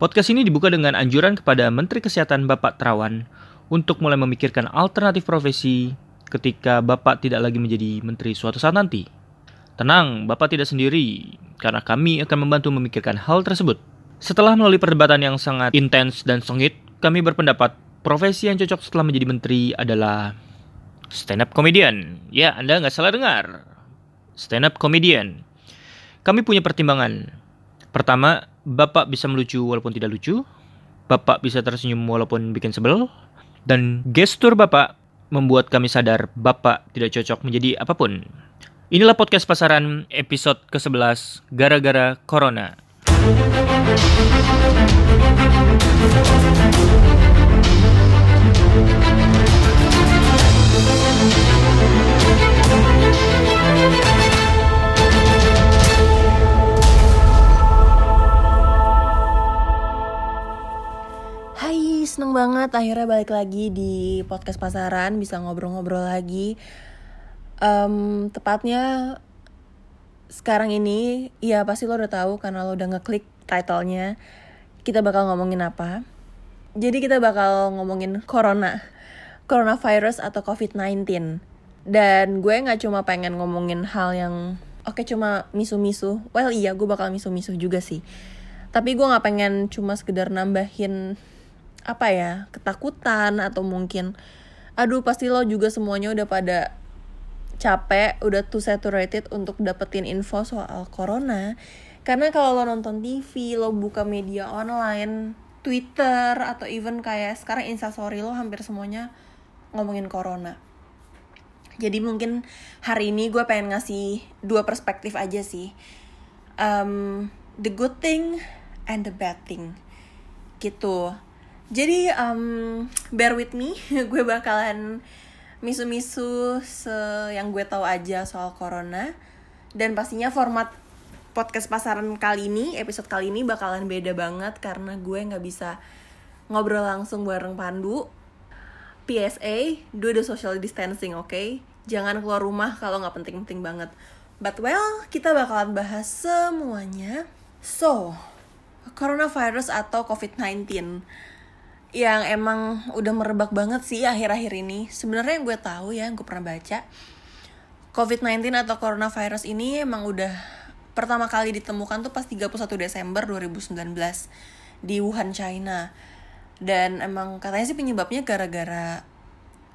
Podcast ini dibuka dengan anjuran kepada Menteri Kesehatan Bapak Terawan untuk mulai memikirkan alternatif profesi ketika Bapak tidak lagi menjadi menteri suatu saat nanti. Tenang, Bapak tidak sendiri, karena kami akan membantu memikirkan hal tersebut. Setelah melalui perdebatan yang sangat intens dan sengit, kami berpendapat profesi yang cocok setelah menjadi menteri adalah stand up comedian. Ya, Anda nggak salah dengar. Stand up comedian. Kami punya pertimbangan. Pertama, Bapak bisa melucu walaupun tidak lucu. Bapak bisa tersenyum walaupun bikin sebel. Dan gestur Bapak membuat kami sadar Bapak tidak cocok menjadi apa pun. Inilah podcast pasaran episode ke-11 Gara-gara Corona. Seneng banget akhirnya balik lagi di podcast pasaran bisa ngobrol-ngobrol lagi. Em, tepatnya sekarang ini, ya pasti lo udah tahu karena lo udah ngeklik titlenya. Kita bakal ngomongin apa? Jadi kita bakal ngomongin corona, coronavirus atau COVID-19. Dan gue nggak cuma pengen ngomongin hal yang oke cuma misu-misu. Well iya, gue bakal misu-misu juga sih. Tapi gue nggak pengen cuma sekedar nambahin apa ya ketakutan atau mungkin aduh pasti lo juga semuanya udah pada capek udah too saturated untuk dapetin info soal corona. Karena kalau lo nonton TV lo buka media online Twitter atau even kayak sekarang instastory lo hampir semuanya ngomongin corona. Jadi mungkin hari ini gue pengen ngasih dua perspektif aja sih. Um, the good thing and the bad thing. Gitu jadi um, bear with me, gue bakalan misu-misu se yang gue tahu aja soal corona dan pastinya format podcast pasaran kali ini, episode kali ini bakalan beda banget karena gue nggak bisa ngobrol langsung bareng Pandu. PSA, do the social distancing, oke? Okay? Jangan keluar rumah kalau nggak penting-penting banget. But well, kita bakalan bahas semuanya. So, coronavirus atau COVID-19 yang emang udah merebak banget sih akhir-akhir ini. Sebenarnya yang gue tahu ya, gue pernah baca, COVID-19 atau coronavirus ini emang udah pertama kali ditemukan tuh pas 31 Desember 2019 di Wuhan, China. Dan emang katanya sih penyebabnya gara-gara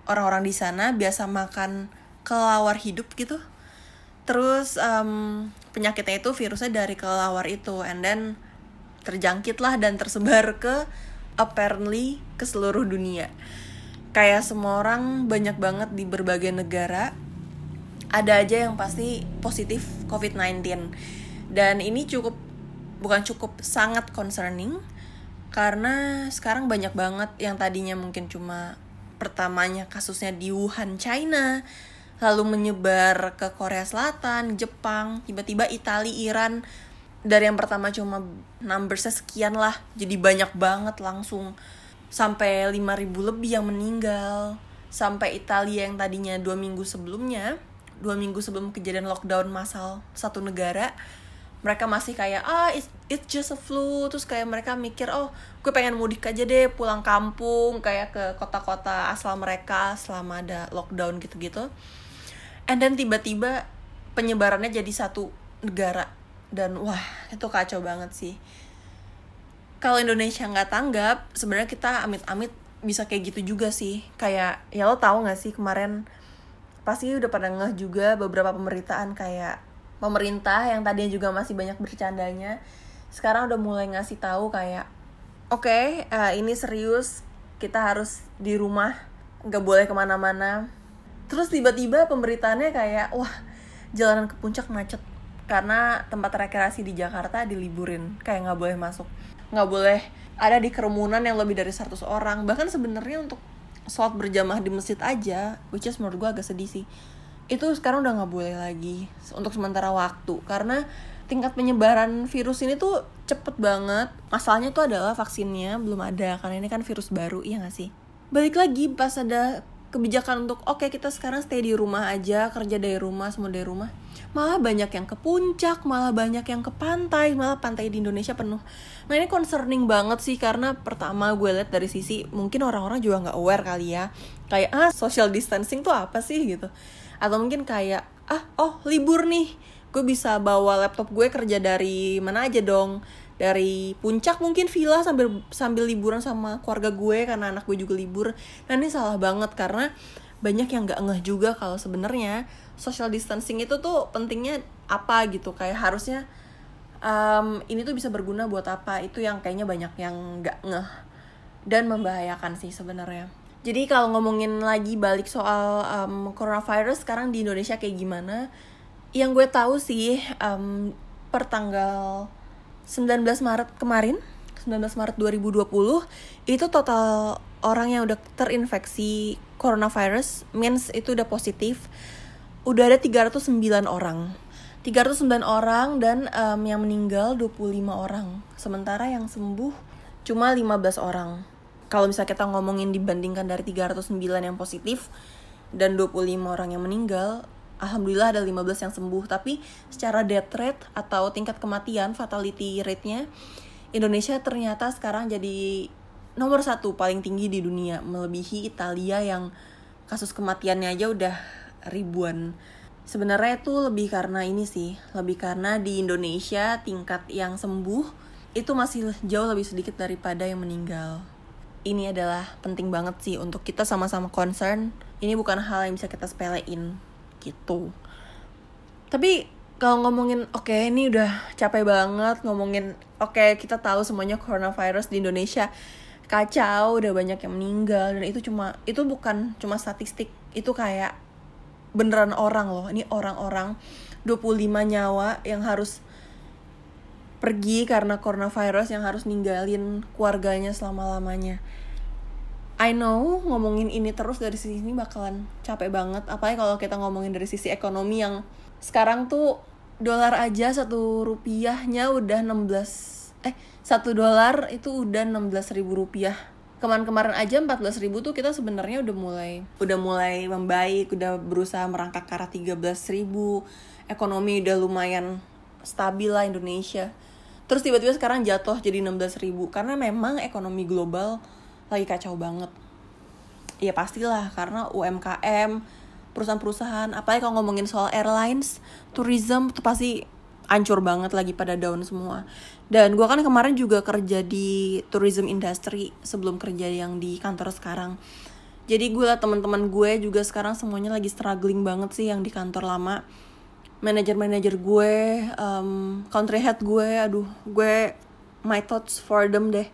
orang-orang di sana biasa makan kelawar hidup gitu. Terus um, penyakitnya itu virusnya dari kelawar itu, and then terjangkit lah dan tersebar ke apparently ke seluruh dunia. Kayak semua orang banyak banget di berbagai negara ada aja yang pasti positif COVID-19. Dan ini cukup bukan cukup sangat concerning karena sekarang banyak banget yang tadinya mungkin cuma pertamanya kasusnya di Wuhan, China, lalu menyebar ke Korea Selatan, Jepang, tiba-tiba Italia, Iran, dari yang pertama cuma numbersnya sekian lah. Jadi banyak banget langsung. Sampai 5000 lebih yang meninggal. Sampai Italia yang tadinya dua minggu sebelumnya dua minggu sebelum kejadian lockdown massal satu negara mereka masih kayak ah it's, it's just a flu. Terus kayak mereka mikir oh gue pengen mudik aja deh pulang kampung kayak ke kota-kota asal mereka selama ada lockdown gitu-gitu. And then tiba-tiba penyebarannya jadi satu negara dan wah itu kacau banget sih. Kalau Indonesia nggak tanggap sebenarnya kita amit-amit bisa kayak gitu juga sih. Kayak ya lo tahu nggak sih kemarin pasti udah pada ngeh juga beberapa pemberitaan kayak pemerintah yang tadinya juga masih banyak bercandanya sekarang udah mulai ngasih tahu kayak oke okay, uh, ini serius kita harus di rumah nggak boleh ke mana-mana. Terus tiba-tiba pemberitaannya kayak wah jalanan ke puncak macet karena tempat rekreasi di Jakarta diliburin kayak nggak boleh masuk. Nggak boleh ada di kerumunan yang lebih dari 100 orang. Bahkan sebenarnya untuk sholat berjamaah di masjid aja which is menurut gue agak sedih sih. Itu sekarang udah nggak boleh lagi untuk sementara waktu. Karena tingkat penyebaran virus ini tuh cepet banget. Masalahnya tuh adalah vaksinnya belum ada karena ini kan virus baru iya gak sih? Balik lagi pas ada kebijakan untuk oke okay, kita sekarang stay di rumah aja kerja dari rumah semua dari rumah. Malah banyak yang ke puncak malah banyak yang ke pantai malah pantai di Indonesia penuh. Nah ini concerning banget sih karena pertama gue lihat dari sisi mungkin orang-orang juga nggak aware kali ya kayak ah social distancing tuh apa sih? gitu. Atau mungkin kayak ah oh libur nih gue bisa bawa laptop gue kerja dari mana aja dong dari puncak mungkin villa sambil sambil liburan sama keluarga gue karena anak gue juga libur. Nah ini salah banget karena banyak yang nggak ngeh juga kalau sebenarnya social distancing itu tuh pentingnya apa gitu. Kayak harusnya um, ini tuh bisa berguna buat apa? Itu yang kayaknya banyak yang nggak ngeh dan membahayakan sih sebenarnya. Jadi kalau ngomongin lagi balik soal um, coronavirus sekarang di Indonesia kayak gimana yang gue tahu sih um, per tanggal 19 Maret kemarin 19 Maret 2020 itu total orang yang udah terinfeksi coronavirus means itu udah positif udah ada 309 orang. 309 orang dan um, yang meninggal 25 orang sementara yang sembuh cuma 15 orang. Kalau misalnya kita ngomongin dibandingkan dari 309 yang positif dan 25 orang yang meninggal alhamdulillah ada 15 yang sembuh tapi secara death rate atau tingkat kematian fatality rate-nya Indonesia ternyata sekarang jadi nomor satu paling tinggi di dunia melebihi Italia yang kasus kematiannya aja udah ribuan. Sebenarnya itu lebih karena ini sih lebih karena di Indonesia tingkat yang sembuh itu masih jauh lebih sedikit daripada yang meninggal. Ini adalah penting banget sih untuk kita sama-sama concern. Ini bukan hal yang bisa kita sepelein gitu. Tapi kalau ngomongin oke okay, ini udah capek banget ngomongin oke okay, kita tahu semuanya coronavirus di Indonesia. Kacau udah banyak yang meninggal dan itu cuma itu bukan cuma statistik itu kayak beneran orang loh. Ini orang-orang 25 nyawa yang harus pergi karena coronavirus yang harus ninggalin keluarganya selama-lamanya I know ngomongin ini terus dari sisi ini bakalan capek banget. Apalagi kalau kita ngomongin dari sisi ekonomi yang sekarang tuh dolar aja satu rupiahnya udah 16 eh satu dolar itu udah 16 ribu rupiah. Kemarin-kemarin aja 14 ribu tuh kita sebenarnya udah mulai udah mulai membaik udah berusaha merangkak ke arah 13 ribu. Ekonomi udah lumayan stabil lah Indonesia. Terus tiba-tiba sekarang jatuh jadi 16 ribu. Karena memang ekonomi global lagi kacau banget. Ya pastilah karena UMKM perusahaan-perusahaan apalagi kalau ngomongin soal airlines tourism itu pasti ancur banget lagi pada down semua. Dan gue kan kemarin juga kerja di tourism industry sebelum kerja yang di kantor sekarang. Jadi gue lah teman-teman gue juga sekarang semuanya lagi struggling banget sih yang di kantor lama. Manajer-manajer gue um, country head gue aduh gue my thoughts for them deh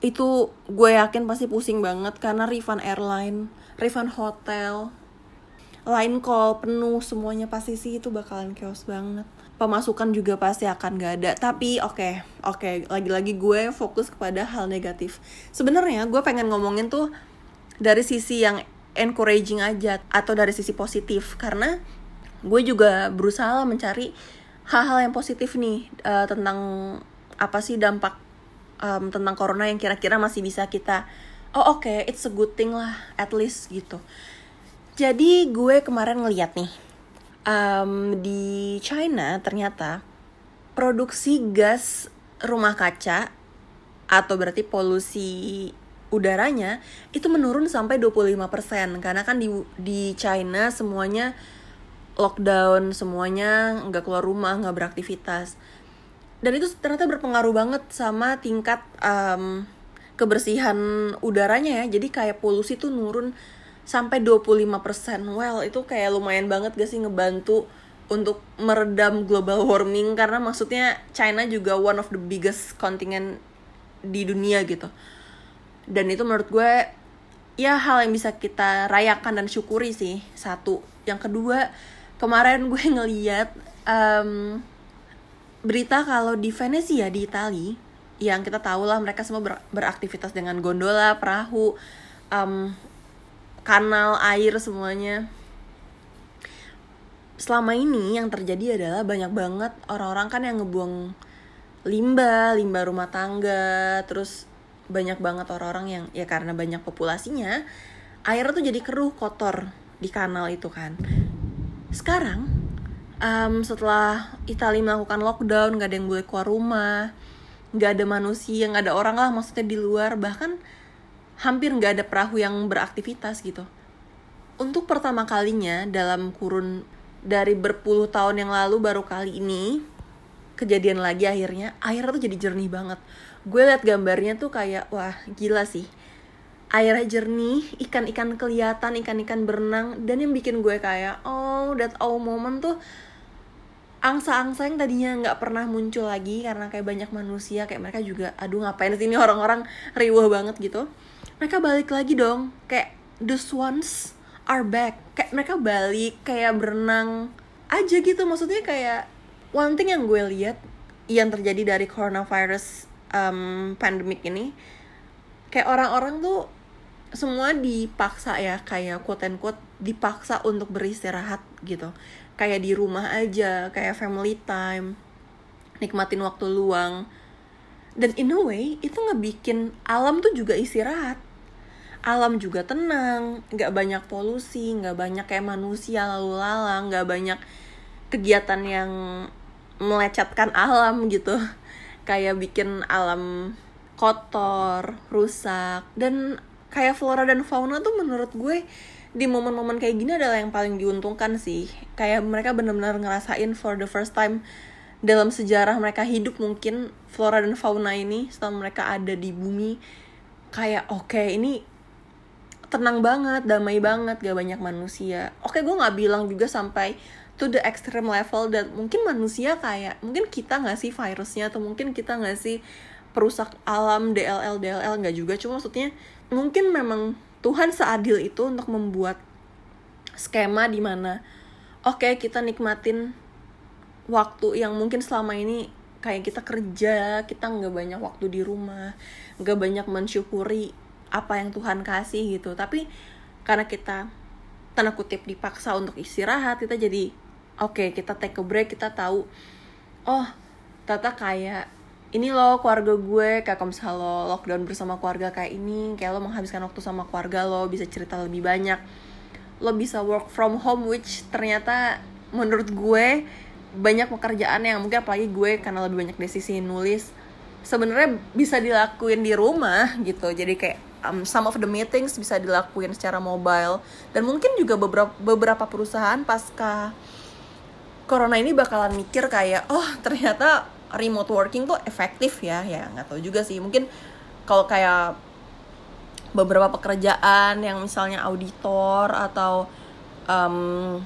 itu gue yakin pasti pusing banget karena refund airline, refund hotel, line call penuh semuanya pasti sih itu bakalan chaos banget. Pemasukan juga pasti akan gak ada. Tapi oke, okay, oke, okay, lagi-lagi gue fokus kepada hal negatif. Sebenarnya gue pengen ngomongin tuh dari sisi yang encouraging aja atau dari sisi positif karena gue juga berusaha mencari hal-hal yang positif nih uh, tentang apa sih dampak um, tentang corona yang kira-kira masih bisa kita oh oke okay, it's a good thing lah at least gitu. Jadi gue kemarin ngeliat nih um, di China ternyata produksi gas rumah kaca atau berarti polusi udaranya itu menurun sampai 25% karena kan di di China semuanya lockdown semuanya nggak keluar rumah nggak beraktivitas dan itu ternyata berpengaruh banget sama tingkat um, kebersihan udaranya ya. Jadi kayak polusi tuh nurun sampai 25% well itu kayak lumayan banget gak sih ngebantu untuk meredam global warming? Karena maksudnya China juga one of the biggest kontingen di dunia gitu. Dan itu menurut gue ya hal yang bisa kita rayakan dan syukuri sih. Satu. Yang kedua kemarin gue ngeliat um, berita kalau di Venesia di Itali yang kita tahu lah mereka semua ber beraktivitas dengan gondola, perahu, um, kanal air semuanya. Selama ini yang terjadi adalah banyak banget orang-orang kan yang ngebuang limbah, limbah rumah tangga, terus banyak banget orang-orang yang ya karena banyak populasinya air tuh jadi keruh kotor di kanal itu kan sekarang um, setelah Italia melakukan lockdown nggak ada yang boleh keluar rumah nggak ada manusia nggak ada orang lah maksudnya di luar. Bahkan hampir nggak ada perahu yang beraktivitas gitu. Untuk pertama kalinya dalam kurun dari berpuluh tahun yang lalu baru kali ini kejadian lagi akhirnya air tuh jadi jernih banget. Gue liat gambarnya tuh kayak wah gila sih. Airnya jernih ikan-ikan kelihatan ikan-ikan berenang dan yang bikin gue kayak oh that oh moment tuh angsa-angsa yang tadinya nggak pernah muncul lagi karena kayak banyak manusia kayak mereka juga aduh ngapain sih ini orang-orang riuh banget gitu. Mereka balik lagi dong kayak the swans are back. Kayak mereka balik kayak berenang aja gitu. Maksudnya kayak one thing yang gue lihat yang terjadi dari coronavirus um, pandemic ini kayak orang-orang tuh semua dipaksa ya kayak quote and quote dipaksa untuk beristirahat gitu kayak di rumah aja kayak family time nikmatin waktu luang. Dan in a way itu ngebikin alam tuh juga istirahat. Alam juga tenang nggak banyak polusi nggak banyak kayak manusia lalu lalang nggak banyak kegiatan yang melecatkan alam gitu. Kayak bikin alam kotor rusak. Dan kayak flora dan fauna tuh menurut gue di momen-momen kayak gini adalah yang paling diuntungkan sih. Kayak mereka benar-benar ngerasain for the first time dalam sejarah mereka hidup mungkin flora dan fauna ini setelah mereka ada di bumi kayak oke okay, ini tenang banget damai banget gak banyak manusia. Oke okay, gue nggak bilang juga sampai to the extreme level dan mungkin manusia kayak mungkin kita nggak sih virusnya atau mungkin kita nggak sih perusak alam DLL DLL nggak juga. Cuma maksudnya mungkin memang Tuhan seadil itu untuk membuat skema di mana oke okay, kita nikmatin waktu yang mungkin selama ini kayak kita kerja kita nggak banyak waktu di rumah nggak banyak mensyukuri apa yang Tuhan kasih gitu. Tapi karena kita tanda kutip dipaksa untuk istirahat kita jadi oke okay, kita take a break kita tahu oh tata kayak ini loh keluarga gue kayak kalau misalnya lo lockdown bersama keluarga kayak ini kayak lo menghabiskan waktu sama keluarga lo bisa cerita lebih banyak. Lo bisa work from home which ternyata menurut gue banyak pekerjaan yang mungkin apalagi gue karena lebih banyak desisi nulis sebenarnya bisa dilakuin di rumah gitu. Jadi kayak um, some of the meetings bisa dilakuin secara mobile. Dan mungkin juga beberapa beberapa perusahaan pasca corona ini bakalan mikir kayak oh ternyata remote working tuh efektif ya ya nggak tahu juga sih. Mungkin kalau kayak beberapa pekerjaan yang misalnya auditor atau um,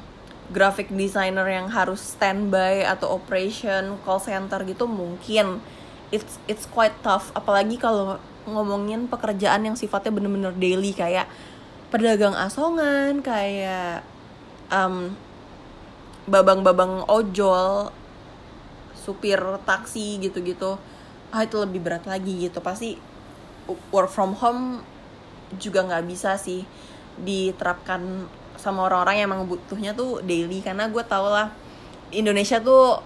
graphic designer yang harus standby atau operation call center gitu mungkin it's it's quite tough. Apalagi kalau ngomongin pekerjaan yang sifatnya bener-bener daily kayak pedagang asongan kayak um, babang-babang ojol supir taksi gitu-gitu ah itu lebih berat lagi gitu. Pasti work from home juga nggak bisa sih diterapkan sama orang-orang yang emang butuhnya tuh daily. Karena gue tau lah Indonesia tuh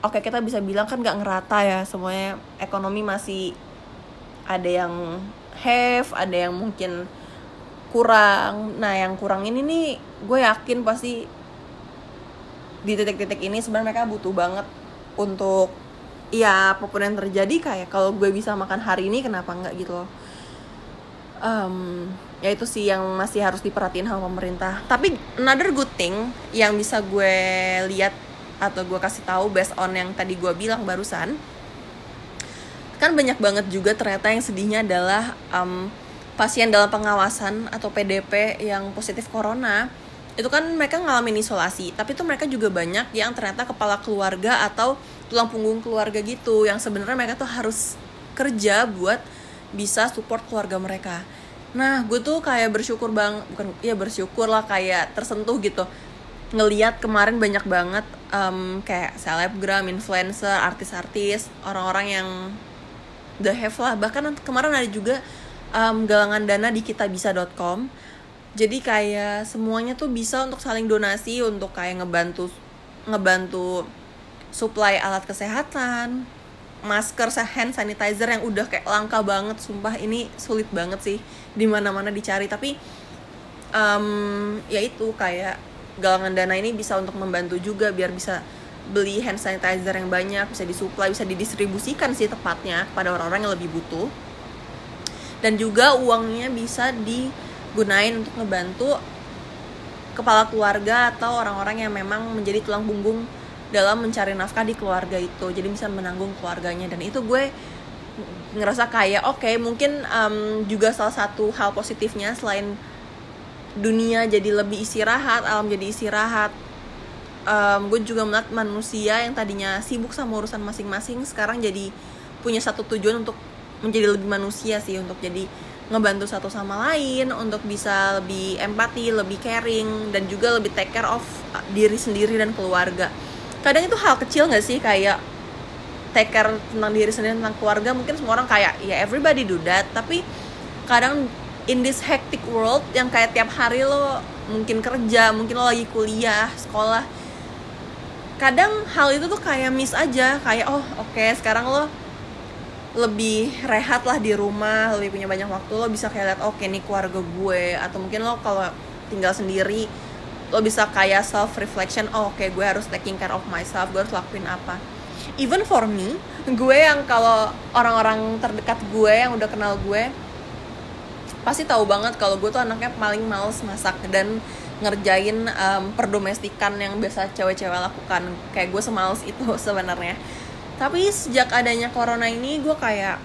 oke okay, kita bisa bilang kan nggak ngerata ya semuanya ekonomi masih ada yang have ada yang mungkin kurang. Nah yang kurang ini nih gue yakin pasti di titik-titik ini sebenarnya mereka butuh banget untuk ya apa pun yang terjadi kayak kalau gue bisa makan hari ini kenapa enggak gitu loh. Um, ya itu sih yang masih harus diperhatiin sama pemerintah. Tapi another good thing yang bisa gue lihat atau gue kasih tahu based on yang tadi gue bilang barusan kan banyak banget juga ternyata yang sedihnya adalah um, pasien dalam pengawasan atau PDP yang positif corona itu kan mereka ngalamin isolasi tapi itu mereka juga banyak yang ternyata kepala keluarga atau tulang punggung keluarga gitu yang sebenarnya mereka tuh harus kerja buat bisa support keluarga mereka. Nah gue tuh kayak bersyukur bang bukan ya bersyukur lah kayak tersentuh gitu. Ngeliat kemarin banyak banget um, kayak selebgram influencer artis-artis orang-orang yang the have lah. Bahkan kemarin ada juga um, galangan dana di kitabisa.com jadi kayak semuanya tuh bisa untuk saling donasi untuk kayak ngebantu ngebantu supply alat kesehatan masker hand sanitizer yang udah kayak langka banget. Sumpah ini sulit banget sih di mana mana dicari. Tapi um, ya itu kayak galangan dana ini bisa untuk membantu juga biar bisa beli hand sanitizer yang banyak bisa disuplai bisa didistribusikan sih tepatnya kepada orang-orang yang lebih butuh. Dan juga uangnya bisa digunain untuk ngebantu kepala keluarga atau orang-orang yang memang menjadi tulang punggung dalam mencari nafkah di keluarga itu. Jadi bisa menanggung keluarganya. Dan itu gue ngerasa kayak oke okay, mungkin um, juga salah satu hal positifnya selain dunia jadi lebih istirahat alam jadi istirahat. Um, gue juga melihat manusia yang tadinya sibuk sama urusan masing-masing sekarang jadi punya satu tujuan untuk menjadi lebih manusia sih untuk jadi ngebantu satu sama lain untuk bisa lebih empati lebih caring dan juga lebih take care of diri sendiri dan keluarga. Kadang itu hal kecil gak sih? Kayak take care tentang diri sendiri tentang keluarga mungkin semua orang kayak ya everybody do that. Tapi kadang in this hectic world yang kayak tiap hari lo mungkin kerja mungkin lo lagi kuliah sekolah kadang hal itu tuh kayak miss aja. Kayak oh oke okay, sekarang lo lebih rehat lah di rumah lebih punya banyak waktu lo bisa kayak lihat oke okay, nih keluarga gue. Atau mungkin lo kalau tinggal sendiri lo bisa kayak self reflection oh oke okay, gue harus taking care of myself gue harus lakuin apa. Even for me gue yang kalau orang-orang terdekat gue yang udah kenal gue pasti tahu banget kalau gue tuh anaknya paling males masak dan ngerjain um, perdomestikan yang biasa cewek-cewek lakukan. Kayak gue semales itu sebenarnya tapi sejak adanya corona ini gue kayak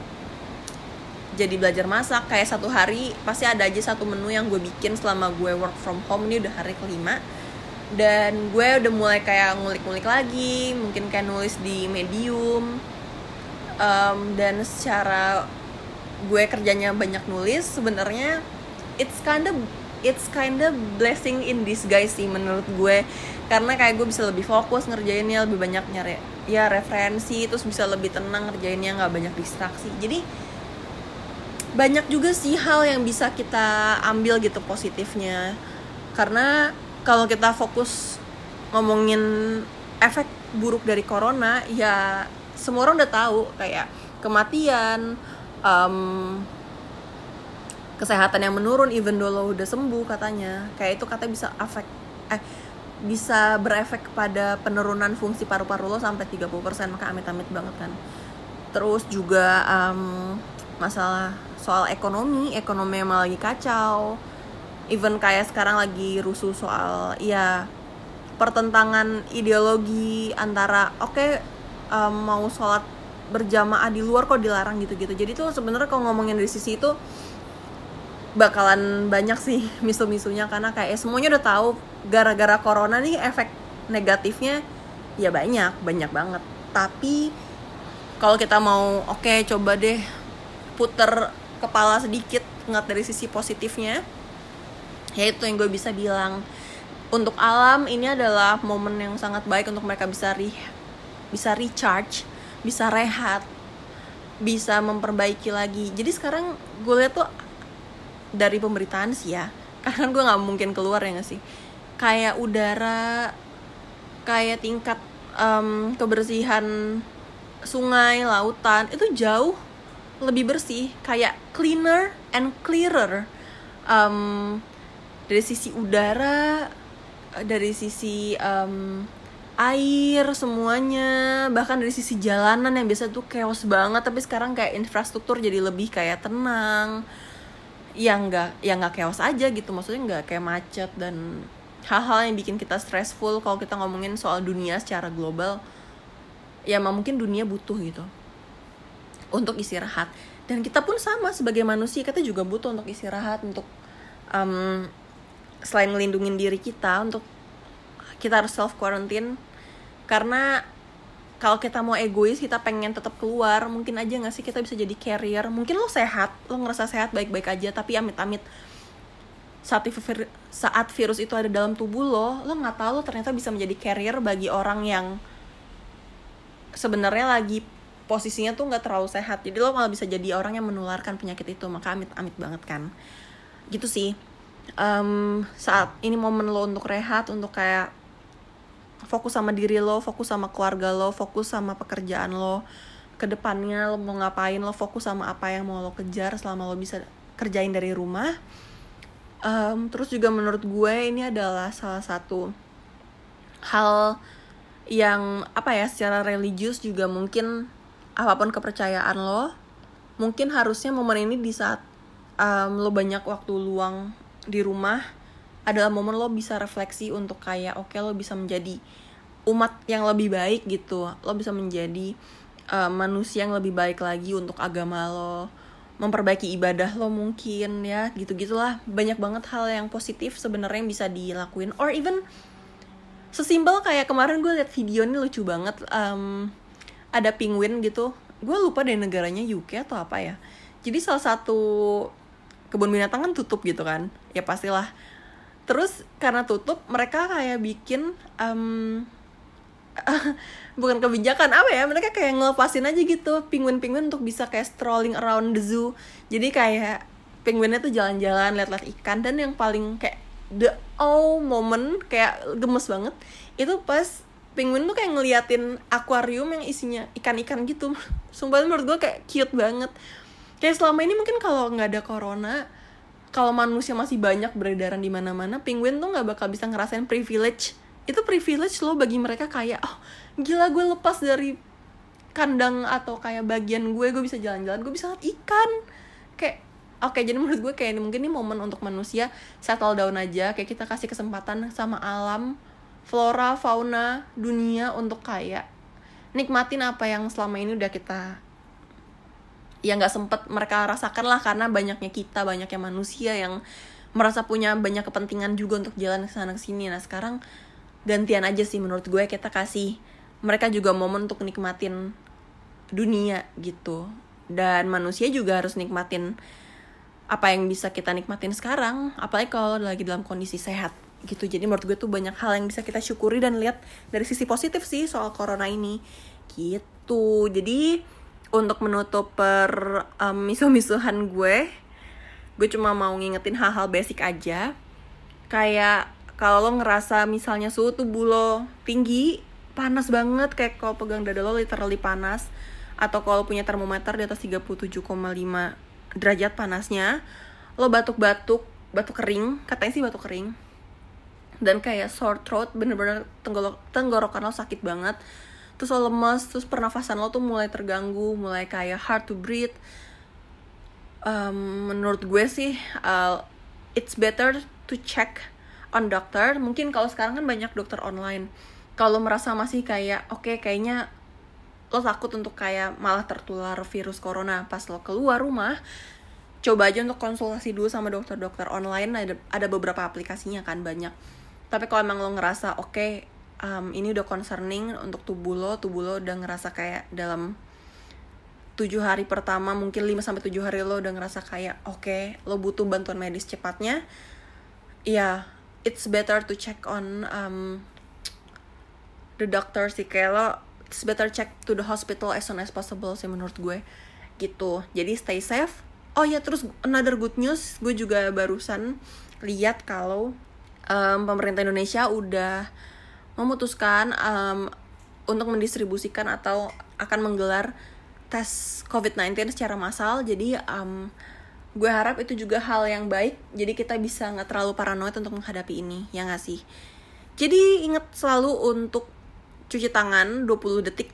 jadi belajar masak. Kayak satu hari pasti ada aja satu menu yang gue bikin selama gue work from home. Ini udah hari kelima. Dan gue udah mulai kayak ngulik-ngulik lagi. Mungkin kayak nulis di medium. Um, dan secara gue kerjanya banyak nulis sebenarnya it's kinda it's kinda blessing in disguise sih menurut gue karena kayak gue bisa lebih fokus ngerjainnya lebih banyak nyari ya referensi terus bisa lebih tenang ngerjainnya nggak banyak distraksi. Jadi banyak juga sih hal yang bisa kita ambil gitu positifnya. Karena kalau kita fokus ngomongin efek buruk dari corona ya semua orang udah tahu kayak kematian um, kesehatan yang menurun even lo udah sembuh katanya. Kayak itu katanya bisa efek eh bisa berefek kepada penurunan fungsi paru-paru lo sampai 30% maka amit-amit banget kan. Terus juga um, masalah soal ekonomi ekonomi emang lagi kacau. Even kayak sekarang lagi rusuh soal ya pertentangan ideologi antara oke okay, um, mau sholat berjamaah di luar kok dilarang gitu-gitu. Jadi tuh sebenarnya kalau ngomongin dari sisi itu bakalan banyak sih misu-misunya karena kayak eh, semuanya udah tahu gara-gara corona nih efek negatifnya ya banyak banyak banget. Tapi kalau kita mau oke okay, coba deh puter kepala sedikit ngeliat dari sisi positifnya ya itu yang gue bisa bilang untuk alam ini adalah momen yang sangat baik untuk mereka bisa re bisa recharge bisa rehat bisa memperbaiki lagi. Jadi sekarang gue lihat tuh dari pemberitaan sih ya. Karena gue nggak mungkin keluar ya gak sih? Kayak udara kayak tingkat um, kebersihan sungai lautan itu jauh lebih bersih kayak cleaner and clearer. Um, dari sisi udara dari sisi um, air semuanya bahkan dari sisi jalanan yang biasa tuh chaos banget tapi sekarang kayak infrastruktur jadi lebih kayak tenang yang enggak yang nggak chaos aja gitu. Maksudnya nggak kayak macet dan hal-hal yang bikin kita stressful. Kalau kita ngomongin soal dunia secara global ya mungkin dunia butuh gitu. Untuk istirahat. Dan kita pun sama sebagai manusia kita juga butuh untuk istirahat untuk um, selain ngelindungin diri kita untuk kita harus self quarantine karena kalau kita mau egois kita pengen tetap keluar. Mungkin aja nggak sih kita bisa jadi carrier? Mungkin lo sehat lo ngerasa sehat baik-baik aja tapi amit-amit saat saat virus itu ada dalam tubuh lo lo nggak tahu lo ternyata bisa menjadi carrier bagi orang yang sebenarnya lagi posisinya tuh nggak terlalu sehat. Jadi lo malah bisa jadi orang yang menularkan penyakit itu. Maka amit-amit banget kan. Gitu sih. Um, saat ini momen lo untuk rehat untuk kayak fokus sama diri lo fokus sama keluarga lo fokus sama pekerjaan lo. Ke depannya lo mau ngapain lo fokus sama apa yang mau lo kejar selama lo bisa kerjain dari rumah. Um, terus juga menurut gue ini adalah salah satu hal yang apa ya secara religius juga mungkin apa pun kepercayaan lo mungkin harusnya momen ini di saat um, lo banyak waktu luang di rumah adalah momen lo bisa refleksi untuk kayak oke okay, lo bisa menjadi umat yang lebih baik gitu. Lo bisa menjadi uh, manusia yang lebih baik lagi untuk agama lo. Memperbaiki ibadah lo mungkin ya gitu gitulah banyak banget hal yang positif sebenarnya yang bisa dilakuin. Or even sesimpel kayak kemarin gue liat video ini lucu banget um, ada penguin gitu. Gue lupa deh negaranya UK atau apa ya. Jadi salah satu kebun binatang kan tutup gitu kan? Ya pastilah terus karena tutup mereka kayak bikin um, bukan kebijakan apa ya mereka kayak ngelepasin aja gitu penguin-penguin untuk bisa kayak strolling around the zoo. Jadi kayak penguinnya tuh jalan-jalan lihat-lihat ikan dan yang paling kayak the oh moment kayak gemes banget itu pas penguin tuh kayak ngeliatin akuarium yang isinya ikan-ikan gitu. Sumpah menurut gue kayak cute banget. Kayak selama ini mungkin kalau nggak ada corona kalau manusia masih banyak beredaran di mana-mana penguin tuh nggak bakal bisa ngerasain privilege. Itu privilege lo bagi mereka kayak oh gila gue lepas dari kandang atau kayak bagian gue gue bisa jalan-jalan gue bisa lihat ikan. Kayak oke jadi menurut gue kayak ini mungkin ini momen untuk manusia settle down aja kayak kita kasih kesempatan sama alam flora fauna dunia untuk kayak nikmatin apa yang selama ini udah kita ya nggak sempet mereka rasakan lah karena banyaknya kita banyaknya manusia yang merasa punya banyak kepentingan juga untuk jalan ke sana ke sini. Nah sekarang gantian aja sih menurut gue kita kasih mereka juga momen untuk nikmatin dunia gitu. Dan manusia juga harus nikmatin apa yang bisa kita nikmatin sekarang apalagi kalau lagi dalam kondisi sehat gitu. Jadi menurut gue tuh banyak hal yang bisa kita syukuri dan lihat dari sisi positif sih soal corona ini. Gitu. Jadi untuk menutup per um, misuh-misuhan gue gue cuma mau ngingetin hal-hal basic aja. Kayak kalau lo ngerasa misalnya suhu tubuh lo tinggi panas banget kayak kalau pegang dada lo literally panas atau kalau punya termometer di atas 37,5 derajat panasnya lo batuk-batuk batuk kering katanya sih batuk kering dan kayak sore throat bener-bener tenggorok tenggorokan lo sakit banget terus lo lemes terus pernafasan lo tuh mulai terganggu mulai kayak hard to breathe. Um, menurut gue sih uh, it's better to check on doctor mungkin kalau sekarang kan banyak dokter online. Kalau merasa masih kayak oke okay, kayaknya lo takut untuk kayak malah tertular virus corona pas lo keluar rumah coba aja untuk konsultasi dulu sama dokter-dokter online. Ada ada beberapa aplikasinya kan banyak. Tapi kalau emang lo ngerasa oke okay, um, ini udah concerning untuk tubuh lo. Tubuh lo udah ngerasa kayak dalam tujuh hari pertama mungkin 5 sampai tujuh hari lo udah ngerasa kayak oke okay, lo butuh bantuan medis cepatnya. Ya yeah, it's better to check on um, the doctor sih. Kayak lo it's better check to the hospital as soon as possible sih menurut gue. Gitu. Jadi stay safe. Oh ya terus another good news gue juga barusan lihat kalau um, pemerintah Indonesia udah memutuskan um, untuk mendistribusikan atau akan menggelar tes COVID-19 secara massal. Jadi um, gue harap itu juga hal yang baik. Jadi kita bisa nggak terlalu paranoid untuk menghadapi ini ya nggak sih? Jadi ingat selalu untuk cuci tangan 20 detik.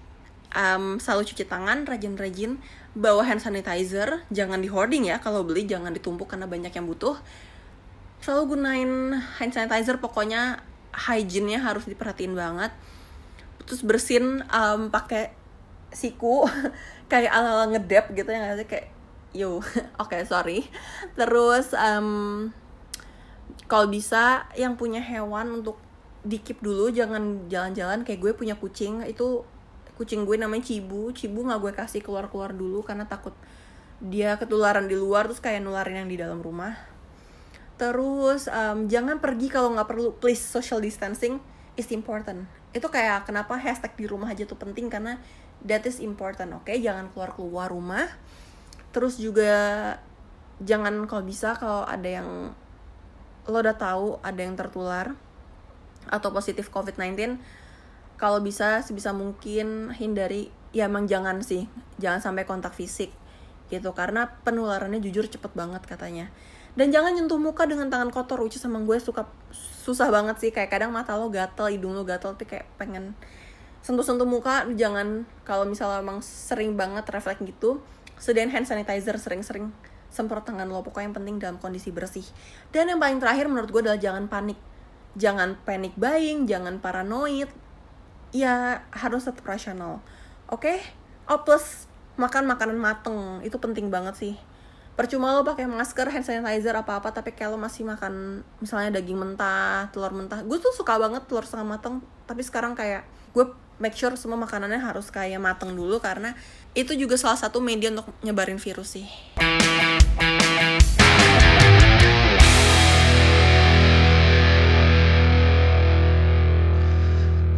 Um, selalu cuci tangan rajin-rajin bawa hand sanitizer. Jangan di hoarding ya kalau beli jangan ditumpuk karena banyak yang butuh. Selalu gunain hand sanitizer pokoknya hygiene-nya harus diperhatiin banget. Terus bersin um, pakai siku kayak ala ala ngedep gitu ya sih? Kayak yo oke okay, sorry. Terus um, kalau bisa yang punya hewan untuk dikip dulu jangan jalan-jalan. Kayak gue punya kucing itu kucing gue namanya Cibu. Cibu nggak gue kasih keluar-keluar dulu karena takut dia ketularan di luar terus kayak nularin yang di dalam rumah terus um, jangan pergi kalau nggak perlu please social distancing is important. Itu kayak kenapa hashtag di rumah aja tuh penting karena that is important oke? Okay? jangan keluar keluar rumah. Terus juga jangan kalau bisa kalau ada yang lo udah tahu ada yang tertular atau positif COVID-19 kalau bisa sebisa mungkin hindari. Ya emang jangan sih. Jangan sampai kontak fisik gitu karena penularannya jujur cepet banget katanya dan jangan nyentuh muka dengan tangan kotor which sama gue suka susah banget sih. Kayak kadang mata lo gatel hidung lo gatel tapi kayak pengen sentuh-sentuh muka. Jangan kalau misalnya emang sering banget refleks gitu sediain hand sanitizer sering-sering semprot tangan lo. Pokoknya yang penting dalam kondisi bersih. Dan yang paling terakhir menurut gue adalah jangan panik. Jangan panic buying jangan paranoid. Ya harus tetap rasional. Oke? Okay? oh plus makan makanan mateng. Itu penting banget sih percuma lo pakai masker hand sanitizer apa apa tapi kalau masih makan misalnya daging mentah telur mentah. Gue tuh suka banget telur setengah mateng tapi sekarang kayak gue make sure semua makanannya harus kayak mateng dulu karena itu juga salah satu media untuk nyebarin virus sih.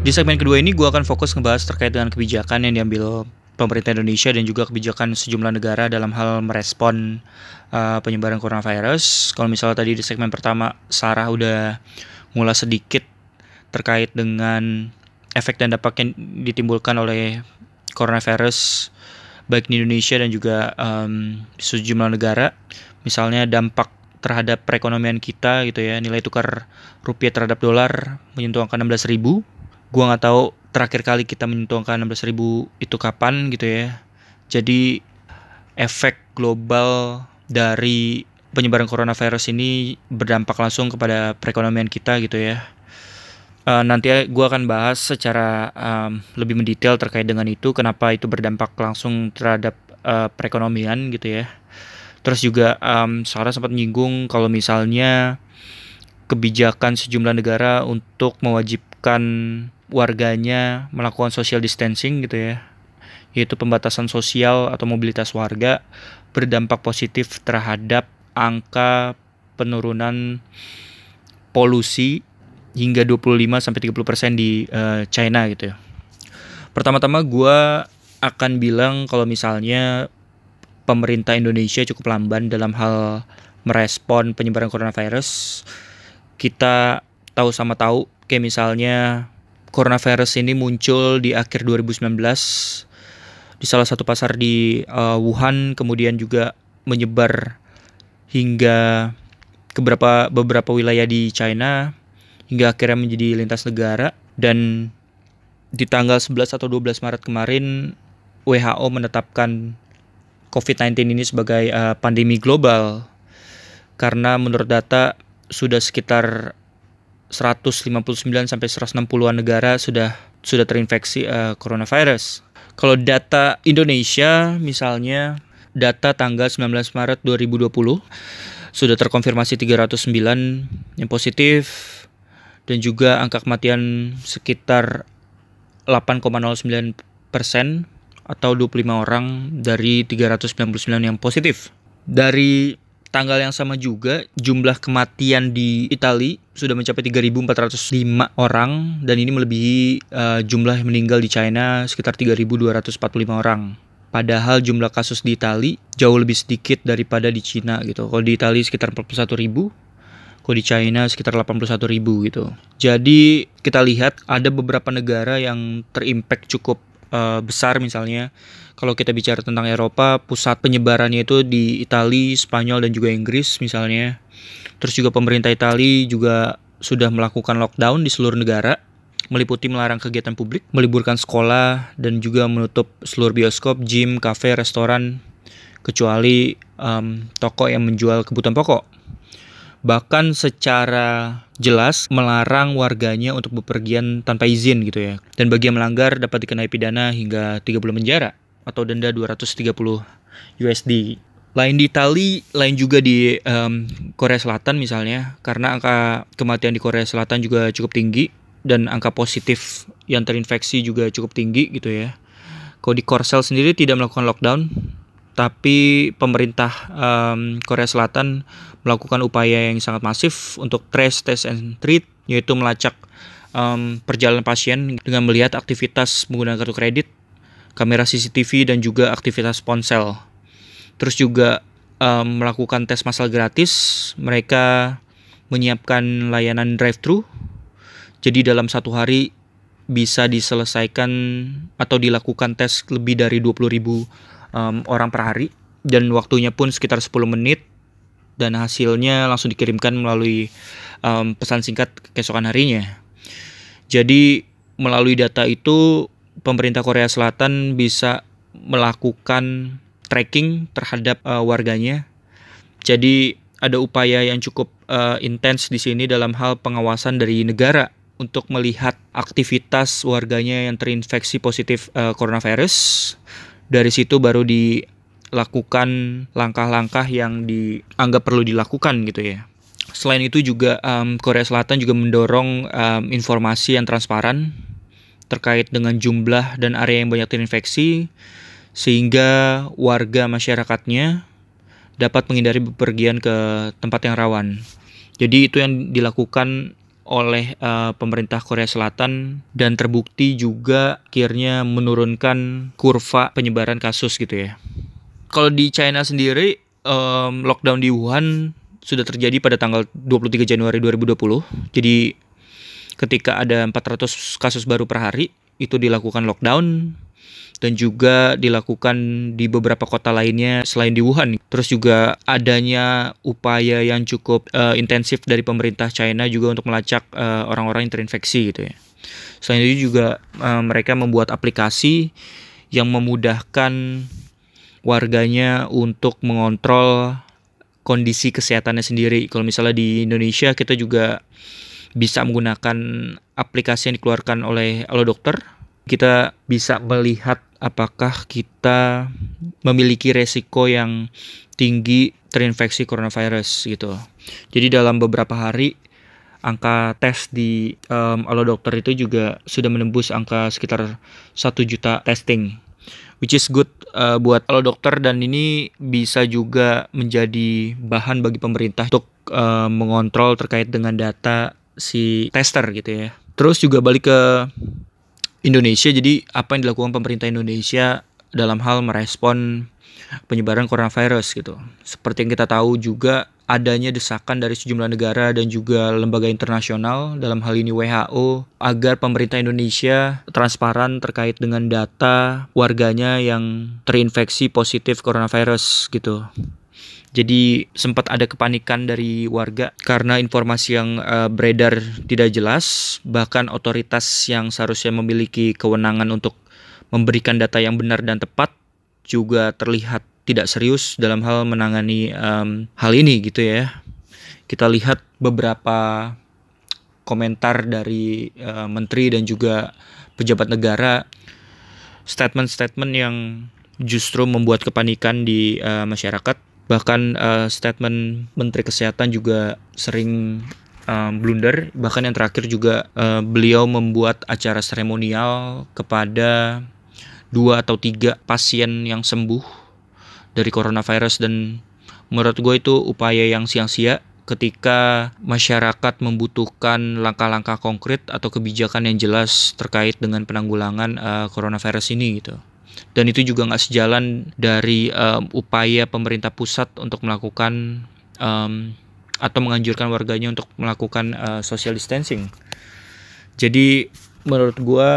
Di segmen kedua ini gue akan fokus ngebahas terkait dengan kebijakan yang diambil pemerintah Indonesia dan juga kebijakan sejumlah negara dalam hal merespon uh, penyebaran coronavirus. Kalau misalnya tadi di segmen pertama Sarah udah mulai sedikit terkait dengan efek dan dampak yang ditimbulkan oleh coronavirus baik di Indonesia dan juga um, sejumlah negara. Misalnya dampak terhadap perekonomian kita gitu ya, nilai tukar rupiah terhadap dolar menyentuh angka 16 ribu gua nggak tahu terakhir kali kita menyentuh angka 16.000 itu kapan gitu ya. Jadi efek global dari penyebaran coronavirus ini berdampak langsung kepada perekonomian kita gitu ya. Uh, nanti gue akan bahas secara um, lebih mendetail terkait dengan itu, kenapa itu berdampak langsung terhadap uh, perekonomian gitu ya. Terus juga um, Sarah sempat menyinggung kalau misalnya kebijakan sejumlah negara untuk mewajibkan warganya melakukan social distancing gitu ya yaitu pembatasan sosial atau mobilitas warga berdampak positif terhadap angka penurunan polusi hingga 25 sampai 30% di uh, China gitu ya. Pertama-tama gue akan bilang kalau misalnya pemerintah Indonesia cukup lamban dalam hal merespon penyebaran coronavirus. Kita tahu sama tahu kayak misalnya coronavirus ini muncul di akhir 2019 di salah satu pasar di uh, Wuhan kemudian juga menyebar hingga ke beberapa beberapa wilayah di China hingga akhirnya menjadi lintas negara. Dan di tanggal 11 atau 12 Maret kemarin WHO menetapkan COVID-19 ini sebagai uh, pandemi global. Karena menurut data sudah sekitar 159 sampai 160-an negara sudah sudah terinfeksi uh, coronavirus. Kalau data Indonesia misalnya data tanggal 19 Maret 2020 sudah terkonfirmasi 309 yang positif dan juga angka kematian sekitar 8,09 persen atau 25 orang dari 399 yang positif. Dari tanggal yang sama juga jumlah kematian di Italia sudah mencapai 3.405 orang dan ini melebihi uh, jumlah yang meninggal di China sekitar 3.245 orang. Padahal jumlah kasus di Italia jauh lebih sedikit daripada di Cina gitu. Kalau di Italia sekitar 41 ribu, kalau di China sekitar 81 ribu gitu. Jadi kita lihat ada beberapa negara yang terimpact cukup uh, besar misalnya kalau kita bicara tentang Eropa, pusat penyebarannya itu di Italia, Spanyol dan juga Inggris misalnya. Terus juga pemerintah Italia juga sudah melakukan lockdown di seluruh negara, meliputi melarang kegiatan publik, meliburkan sekolah dan juga menutup seluruh bioskop, gym, kafe, restoran kecuali um, toko yang menjual kebutuhan pokok. Bahkan secara jelas melarang warganya untuk bepergian tanpa izin gitu ya. Dan bagi yang melanggar dapat dikenai pidana hingga 30 penjara atau denda 230 USD. Lain di Itali, lain juga di um, Korea Selatan misalnya, karena angka kematian di Korea Selatan juga cukup tinggi dan angka positif yang terinfeksi juga cukup tinggi gitu ya. Kalau di Korsel sendiri tidak melakukan lockdown, tapi pemerintah um, Korea Selatan melakukan upaya yang sangat masif untuk trace, test, and treat, yaitu melacak um, perjalanan pasien dengan melihat aktivitas menggunakan kartu kredit kamera CCTV dan juga aktivitas ponsel. Terus juga um, melakukan tes massal gratis. Mereka menyiapkan layanan drive-thru. Jadi dalam satu hari bisa diselesaikan atau dilakukan tes lebih dari 20.000 um, orang per hari dan waktunya pun sekitar 10 menit dan hasilnya langsung dikirimkan melalui um, pesan singkat keesokan harinya. Jadi melalui data itu pemerintah Korea Selatan bisa melakukan tracking terhadap uh, warganya. Jadi ada upaya yang cukup uh, intens di sini dalam hal pengawasan dari negara untuk melihat aktivitas warganya yang terinfeksi positif uh, coronavirus. Dari situ baru dilakukan langkah-langkah yang dianggap perlu dilakukan gitu ya. Selain itu juga um, Korea Selatan juga mendorong um, informasi yang transparan terkait dengan jumlah dan area yang banyak terinfeksi sehingga warga masyarakatnya dapat menghindari bepergian ke tempat yang rawan. Jadi itu yang dilakukan oleh uh, pemerintah Korea Selatan dan terbukti juga akhirnya menurunkan kurva penyebaran kasus gitu ya. Kalau di China sendiri um, lockdown di Wuhan sudah terjadi pada tanggal 23 Januari 2020. Jadi ketika ada 400 kasus baru per hari itu dilakukan lockdown dan juga dilakukan di beberapa kota lainnya selain di Wuhan. Terus juga adanya upaya yang cukup uh, intensif dari pemerintah China juga untuk melacak uh, orang-orang yang terinfeksi gitu ya. Selain itu juga uh, mereka membuat aplikasi yang memudahkan warganya untuk mengontrol kondisi kesehatannya sendiri. Kalau misalnya di Indonesia kita juga bisa menggunakan aplikasi yang dikeluarkan oleh Halo Dokter. Kita bisa melihat apakah kita memiliki resiko yang tinggi terinfeksi coronavirus gitu. Jadi dalam beberapa hari angka tes di um, Alo Dokter itu juga sudah menembus angka sekitar 1 juta testing which is good uh, buat Alo Dokter dan ini bisa juga menjadi bahan bagi pemerintah untuk uh, mengontrol terkait dengan data si tester gitu ya. Terus juga balik ke Indonesia. Jadi apa yang dilakukan pemerintah Indonesia dalam hal merespon penyebaran coronavirus gitu. Seperti yang kita tahu juga adanya desakan dari sejumlah negara dan juga lembaga internasional dalam hal ini WHO agar pemerintah Indonesia transparan terkait dengan data warganya yang terinfeksi positif coronavirus gitu. Jadi sempat ada kepanikan dari warga karena informasi yang uh, beredar tidak jelas, bahkan otoritas yang seharusnya memiliki kewenangan untuk memberikan data yang benar dan tepat juga terlihat tidak serius dalam hal menangani um, hal ini gitu ya. Kita lihat beberapa komentar dari uh, menteri dan juga pejabat negara. Statement-statement yang justru membuat kepanikan di uh, masyarakat. Bahkan uh, statement Menteri Kesehatan juga sering um, blunder. Bahkan yang terakhir juga uh, beliau membuat acara seremonial kepada dua atau tiga pasien yang sembuh dari coronavirus dan menurut gue itu upaya yang sia-sia ketika masyarakat membutuhkan langkah-langkah konkret atau kebijakan yang jelas terkait dengan penanggulangan uh, coronavirus ini gitu dan itu juga nggak sejalan dari um, upaya pemerintah pusat untuk melakukan um, atau menganjurkan warganya untuk melakukan uh, social distancing. Jadi menurut gue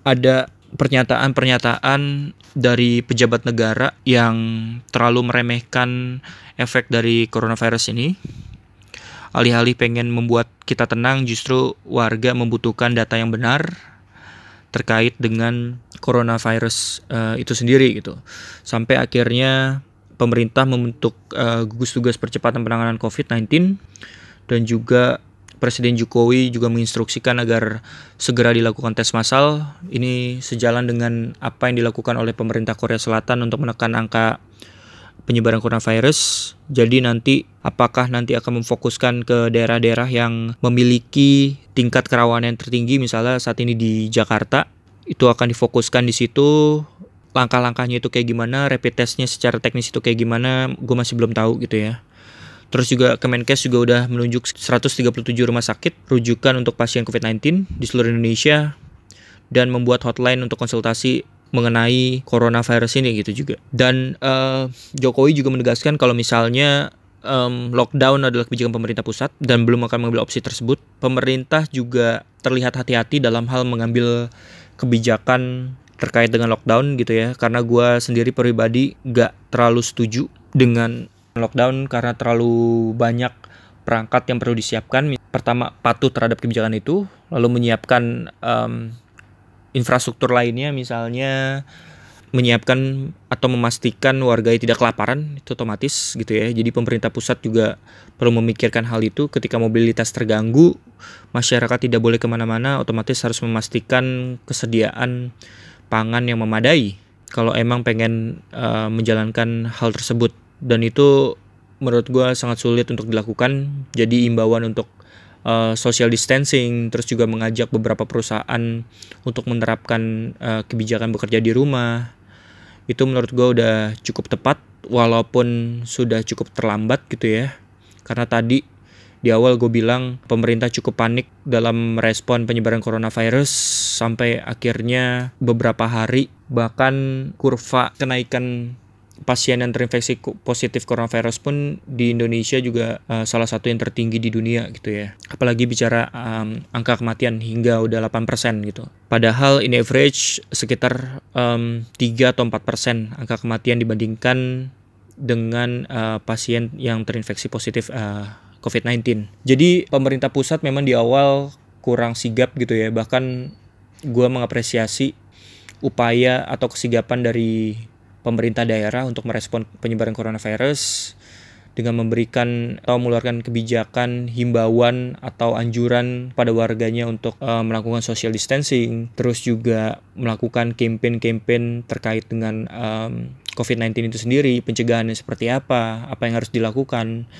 ada pernyataan-pernyataan dari pejabat negara yang terlalu meremehkan efek dari coronavirus ini. Alih-alih pengen membuat kita tenang, justru warga membutuhkan data yang benar terkait dengan coronavirus uh, itu sendiri gitu. Sampai akhirnya pemerintah membentuk uh, gugus tugas percepatan penanganan COVID-19 dan juga Presiden Jokowi juga menginstruksikan agar segera dilakukan tes massal. Ini sejalan dengan apa yang dilakukan oleh pemerintah Korea Selatan untuk menekan angka penyebaran coronavirus. Jadi nanti apakah nanti akan memfokuskan ke daerah-daerah yang memiliki tingkat kerawanan yang tertinggi misalnya saat ini di Jakarta? Itu akan difokuskan di situ. Langkah-langkahnya itu kayak gimana? Rapid testnya secara teknis itu kayak gimana? Gue masih belum tahu gitu ya Terus juga Kemenkes juga udah menunjuk 137 rumah sakit rujukan untuk pasien COVID-19 di seluruh Indonesia dan membuat hotline untuk konsultasi mengenai coronavirus ini gitu juga. Dan uh, Jokowi juga menegaskan kalau misalnya um, lockdown adalah kebijakan pemerintah pusat dan belum akan mengambil opsi tersebut, pemerintah juga terlihat hati-hati dalam hal mengambil kebijakan terkait dengan lockdown gitu ya karena gue sendiri pribadi gak terlalu setuju dengan Lockdown karena terlalu banyak perangkat yang perlu disiapkan. Pertama, patuh terhadap kebijakan itu, lalu menyiapkan um, infrastruktur lainnya, misalnya menyiapkan atau memastikan warga tidak kelaparan itu otomatis gitu ya. Jadi pemerintah pusat juga perlu memikirkan hal itu ketika mobilitas terganggu, masyarakat tidak boleh ke mana-mana, otomatis harus memastikan kesediaan pangan yang memadai kalau emang pengen uh, menjalankan hal tersebut dan itu menurut gue sangat sulit untuk dilakukan. Jadi imbauan untuk uh, social distancing, terus juga mengajak beberapa perusahaan untuk menerapkan uh, kebijakan bekerja di rumah itu menurut gue udah cukup tepat walaupun sudah cukup terlambat gitu ya karena tadi di awal gue bilang pemerintah cukup panik dalam merespon penyebaran coronavirus sampai akhirnya beberapa hari bahkan kurva kenaikan pasien yang terinfeksi positif coronavirus pun di Indonesia juga uh, salah satu yang tertinggi di dunia gitu ya. Apalagi bicara um, angka kematian hingga udah 8% gitu. Padahal in average sekitar um, 3 atau 4% angka kematian dibandingkan dengan uh, pasien yang terinfeksi positif uh, COVID-19. Jadi pemerintah pusat memang di awal kurang sigap gitu ya. Bahkan gue mengapresiasi upaya atau kesigapan dari pemerintah daerah untuk merespon penyebaran coronavirus dengan memberikan atau mengeluarkan kebijakan himbauan atau anjuran pada warganya untuk uh, melakukan social distancing, terus juga melakukan campaign-campaign terkait dengan um, COVID-19 itu sendiri, pencegahannya seperti apa, apa yang harus dilakukan.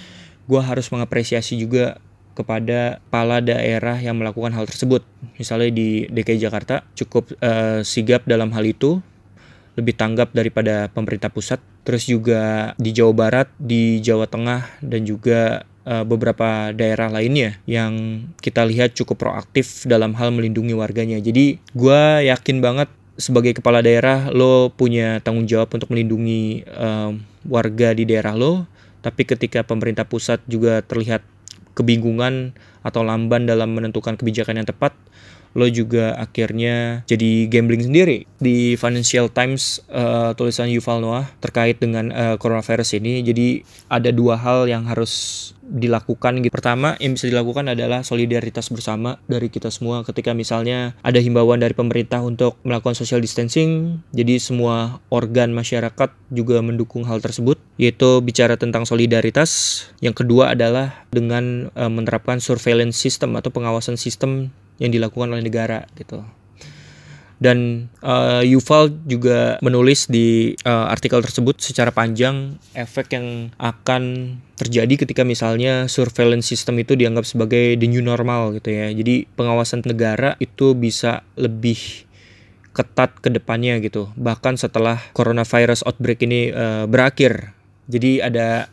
Gue harus mengapresiasi juga kepada kepala daerah yang melakukan hal tersebut. Misalnya di DKI Jakarta cukup uh, sigap dalam hal itu lebih tanggap daripada pemerintah pusat. Terus juga di Jawa Barat, di Jawa Tengah, dan juga uh, beberapa daerah lainnya yang kita lihat cukup proaktif dalam hal melindungi warganya. Jadi gue yakin banget sebagai kepala daerah lo punya tanggung jawab untuk melindungi uh, warga di daerah lo. Tapi ketika pemerintah pusat juga terlihat kebingungan atau lamban dalam menentukan kebijakan yang tepat, lo juga akhirnya jadi gambling sendiri di Financial Times uh, tulisan Yuval Noah terkait dengan uh, coronavirus ini jadi ada dua hal yang harus dilakukan gitu. Pertama yang bisa dilakukan adalah solidaritas bersama dari kita semua ketika misalnya ada himbauan dari pemerintah untuk melakukan social distancing. Jadi semua organ masyarakat juga mendukung hal tersebut yaitu bicara tentang solidaritas. Yang kedua adalah dengan uh, menerapkan surveillance system atau pengawasan sistem yang dilakukan oleh negara gitu. Dan uh, Yuval juga menulis di uh, artikel tersebut secara panjang efek yang akan terjadi ketika misalnya surveillance system itu dianggap sebagai the new normal gitu ya. Jadi pengawasan negara itu bisa lebih ketat ke depannya gitu. Bahkan setelah coronavirus outbreak ini uh, berakhir. Jadi ada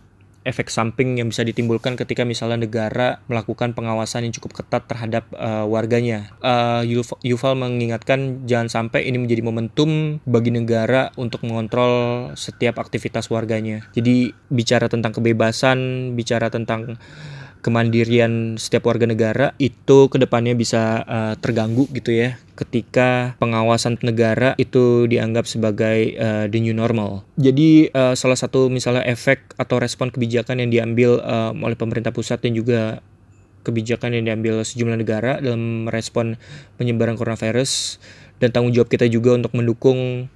efek samping yang bisa ditimbulkan ketika misalnya negara melakukan pengawasan yang cukup ketat terhadap uh, warganya. Uh, Yuval mengingatkan jangan sampai ini menjadi momentum bagi negara untuk mengontrol setiap aktivitas warganya. Jadi bicara tentang kebebasan, bicara tentang kemandirian setiap warga negara itu ke depannya bisa uh, terganggu gitu ya ketika pengawasan negara itu dianggap sebagai uh, the new normal. Jadi uh, salah satu misalnya efek atau respon kebijakan yang diambil uh, oleh pemerintah pusat dan juga kebijakan yang diambil sejumlah negara dalam merespon penyebaran coronavirus dan tanggung jawab kita juga untuk mendukung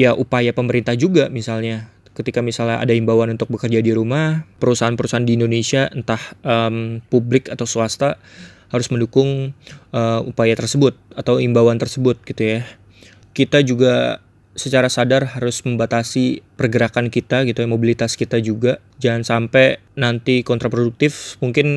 ya upaya pemerintah juga misalnya ketika misalnya ada imbauan untuk bekerja di rumah, perusahaan-perusahaan di Indonesia entah um, publik atau swasta harus mendukung uh, upaya tersebut atau imbauan tersebut gitu ya. Kita juga secara sadar harus membatasi pergerakan kita gitu ya, mobilitas kita juga. Jangan sampai nanti kontraproduktif. Mungkin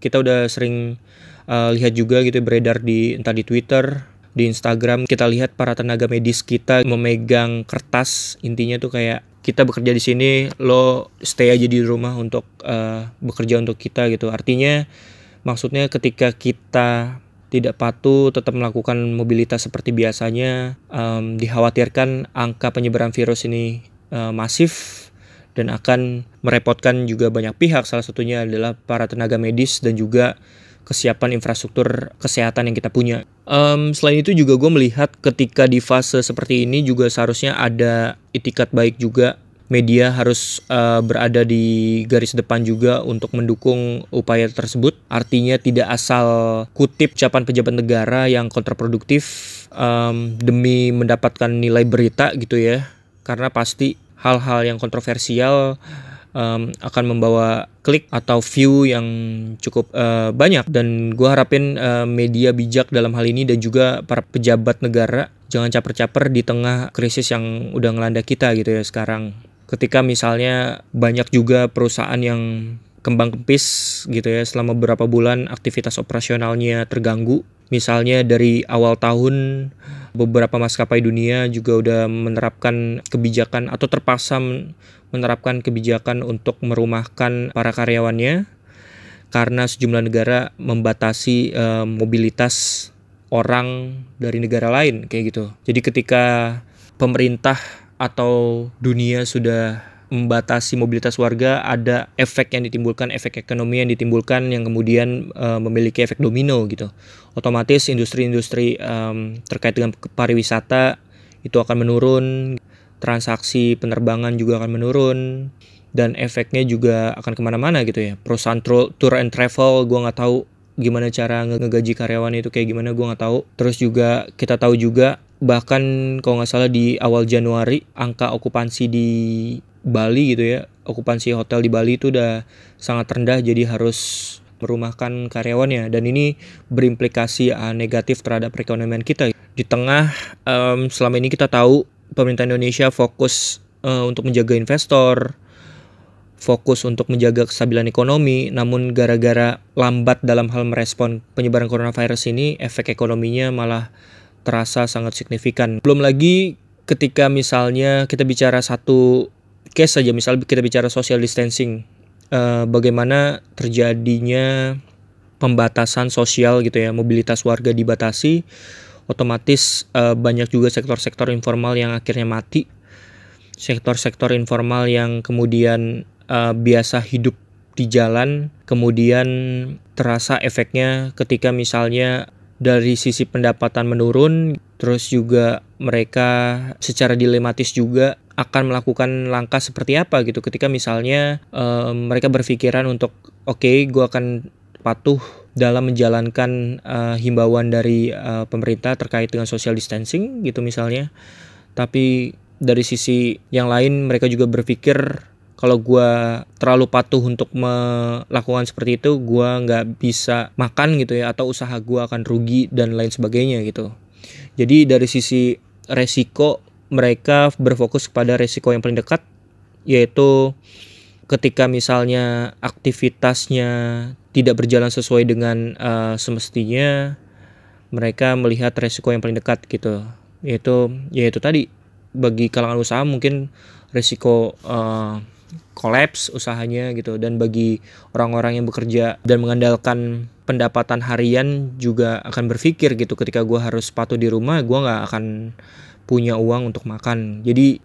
kita udah sering uh, lihat juga gitu ya, beredar di entah di Twitter, di Instagram kita lihat para tenaga medis kita memegang kertas intinya tuh kayak kita bekerja di sini lo stay aja di rumah untuk uh, bekerja untuk kita gitu artinya Maksudnya ketika kita tidak patuh, tetap melakukan mobilitas seperti biasanya, um, dikhawatirkan angka penyebaran virus ini uh, masif dan akan merepotkan juga banyak pihak. Salah satunya adalah para tenaga medis dan juga kesiapan infrastruktur kesehatan yang kita punya. Um, selain itu juga gue melihat ketika di fase seperti ini juga seharusnya ada itikat baik juga media harus uh, berada di garis depan juga untuk mendukung upaya tersebut. Artinya tidak asal kutip ucapan pejabat negara yang kontraproduktif um, demi mendapatkan nilai berita gitu ya. Karena pasti hal-hal yang kontroversial um, akan membawa klik atau view yang cukup uh, banyak. Dan gue harapin uh, media bijak dalam hal ini dan juga para pejabat negara jangan caper-caper di tengah krisis yang udah ngelanda kita gitu ya sekarang. Ketika misalnya banyak juga perusahaan yang kembang kempis gitu ya selama beberapa bulan aktivitas operasionalnya terganggu. Misalnya dari awal tahun beberapa maskapai dunia juga udah menerapkan kebijakan atau terpaksa menerapkan kebijakan untuk merumahkan para karyawannya karena sejumlah negara membatasi uh, mobilitas orang dari negara lain kayak gitu. Jadi ketika pemerintah atau dunia sudah membatasi mobilitas warga ada efek yang ditimbulkan efek ekonomi yang ditimbulkan yang kemudian uh, memiliki efek domino gitu otomatis industri-industri um, terkait dengan pariwisata itu akan menurun transaksi penerbangan juga akan menurun dan efeknya juga akan ke mana-mana gitu ya. Perusahaan tour and travel gue nggak tahu gimana cara ngegaji karyawan itu kayak gimana gue nggak tahu. Terus juga kita tahu juga bahkan kalau nggak salah di awal Januari angka okupansi di Bali gitu ya okupansi hotel di Bali itu udah sangat rendah jadi harus merumahkan karyawannya. Dan ini berimplikasi uh, negatif terhadap perekonomian kita. Di tengah um, selama ini kita tahu pemerintah Indonesia fokus uh, untuk menjaga investor, fokus untuk menjaga kestabilan ekonomi, namun gara-gara lambat dalam hal merespon penyebaran coronavirus ini, efek ekonominya malah terasa sangat signifikan. Belum lagi ketika misalnya kita bicara satu case saja, misal kita bicara social distancing, uh, bagaimana terjadinya pembatasan sosial gitu ya, mobilitas warga dibatasi, otomatis uh, banyak juga sektor-sektor informal yang akhirnya mati. Sektor-sektor informal yang kemudian uh, biasa hidup di jalan kemudian terasa efeknya ketika misalnya dari sisi pendapatan menurun terus juga mereka secara dilematis juga akan melakukan langkah seperti apa gitu. Ketika misalnya um, mereka berpikiran untuk oke okay, gue akan patuh dalam menjalankan uh, himbauan dari uh, pemerintah terkait dengan social distancing gitu misalnya. Tapi dari sisi yang lain mereka juga berpikir kalau gue terlalu patuh untuk melakukan seperti itu gue nggak bisa makan gitu ya atau usaha gue akan rugi dan lain sebagainya gitu. Jadi dari sisi resiko mereka berfokus pada resiko yang paling dekat yaitu ketika misalnya aktivitasnya tidak berjalan sesuai dengan uh, semestinya mereka melihat resiko yang paling dekat gitu. Yaitu yaitu tadi bagi kalangan usaha mungkin resiko uh, kolaps usahanya gitu. Dan bagi orang-orang yang bekerja dan mengandalkan pendapatan harian juga akan berpikir gitu ketika gue harus patuh di rumah gue nggak akan punya uang untuk makan. Jadi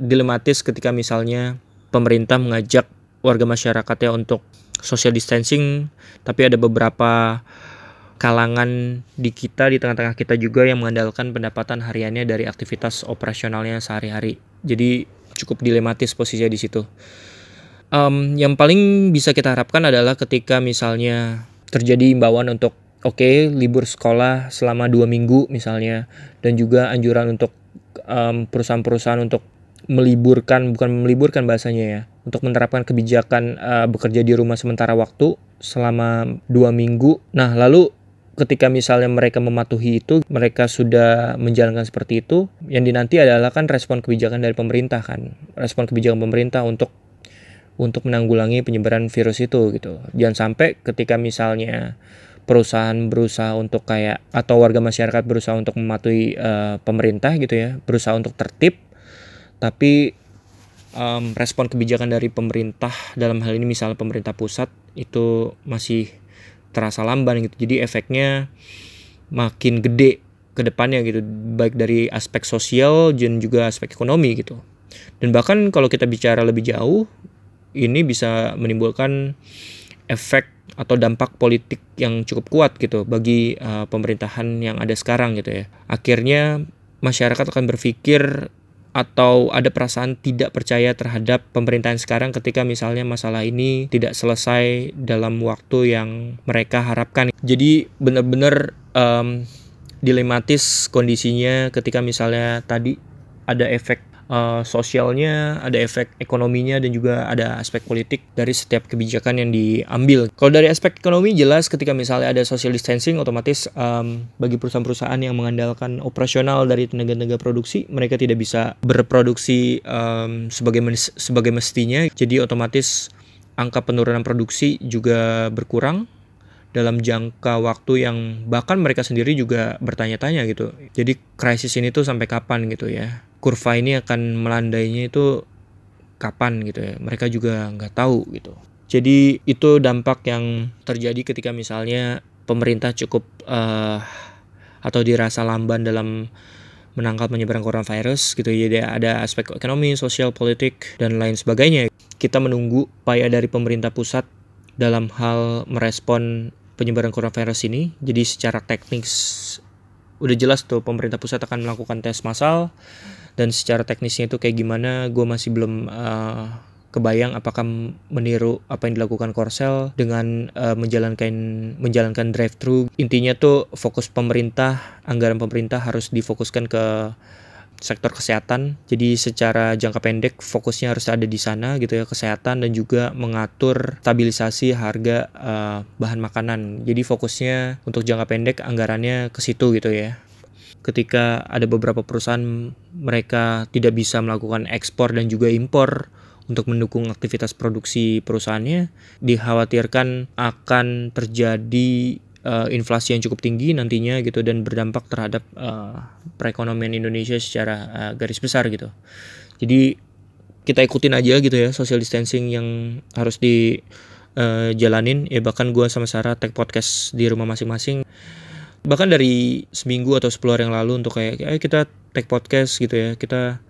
dilematis ketika misalnya pemerintah mengajak warga masyarakat ya untuk social distancing tapi ada beberapa kalangan di kita di tengah-tengah kita juga yang mengandalkan pendapatan hariannya dari aktivitas operasionalnya sehari-hari. Jadi cukup dilematis posisinya di situ. Um, yang paling bisa kita harapkan adalah ketika misalnya terjadi imbauan untuk oke okay, libur sekolah selama dua minggu misalnya dan juga anjuran untuk perusahaan-perusahaan untuk meliburkan bukan meliburkan bahasanya ya untuk menerapkan kebijakan uh, bekerja di rumah sementara waktu selama dua minggu. Nah lalu ketika misalnya mereka mematuhi itu, mereka sudah menjalankan seperti itu, yang dinanti adalah kan respon kebijakan dari pemerintah kan, respon kebijakan pemerintah untuk untuk menanggulangi penyebaran virus itu gitu. Jangan sampai ketika misalnya perusahaan berusaha untuk kayak atau warga masyarakat berusaha untuk mematuhi uh, pemerintah gitu ya, berusaha untuk tertib tapi um, respon kebijakan dari pemerintah dalam hal ini misalnya pemerintah pusat itu masih terasa lamban gitu. Jadi efeknya makin gede ke depannya gitu baik dari aspek sosial dan juga aspek ekonomi gitu. Dan bahkan kalau kita bicara lebih jauh ini bisa menimbulkan efek atau dampak politik yang cukup kuat gitu bagi uh, pemerintahan yang ada sekarang gitu ya. Akhirnya masyarakat akan berpikir atau ada perasaan tidak percaya terhadap pemerintahan sekarang ketika misalnya masalah ini tidak selesai dalam waktu yang mereka harapkan. Jadi benar-benar um, dilematis kondisinya ketika misalnya tadi ada efek uh, sosialnya, ada efek ekonominya dan juga ada aspek politik dari setiap kebijakan yang diambil. Kalau dari aspek ekonomi jelas ketika misalnya ada social distancing otomatis um, bagi perusahaan-perusahaan yang mengandalkan operasional dari tenaga-tenaga produksi mereka tidak bisa berproduksi um, sebagai sebagai mestinya. Jadi otomatis angka penurunan produksi juga berkurang dalam jangka waktu yang bahkan mereka sendiri juga bertanya-tanya gitu. Jadi krisis ini tuh sampai kapan gitu ya? Kurva ini akan melandainya itu kapan gitu ya? Mereka juga nggak tahu gitu. Jadi itu dampak yang terjadi ketika misalnya pemerintah cukup uh, atau dirasa lamban dalam menangkal penyebaran coronavirus gitu. Jadi ada aspek ekonomi sosial politik dan lain sebagainya. Kita menunggu upaya dari pemerintah pusat dalam hal merespon penyebaran coronavirus ini. Jadi secara teknis udah jelas tuh pemerintah pusat akan melakukan tes massal. Dan secara teknisnya itu kayak gimana gue masih belum uh, kebayang apakah meniru apa yang dilakukan Korsel dengan uh, menjalankan menjalankan drive thru intinya tuh fokus pemerintah anggaran pemerintah harus difokuskan ke sektor kesehatan. Jadi secara jangka pendek fokusnya harus ada di sana gitu ya kesehatan dan juga mengatur stabilisasi harga uh, bahan makanan. Jadi fokusnya untuk jangka pendek anggarannya ke situ gitu ya. Ketika ada beberapa perusahaan mereka tidak bisa melakukan ekspor dan juga impor untuk mendukung aktivitas produksi perusahaannya dikhawatirkan akan terjadi uh, inflasi yang cukup tinggi nantinya gitu dan berdampak terhadap uh, perekonomian Indonesia secara uh, garis besar gitu. Jadi kita ikutin aja gitu ya social distancing yang harus di uh, jalanin. Ya bahkan gue sama Sarah tag podcast di rumah masing-masing. Bahkan dari seminggu atau 10 hari yang lalu untuk kayak kita take podcast gitu ya. Kita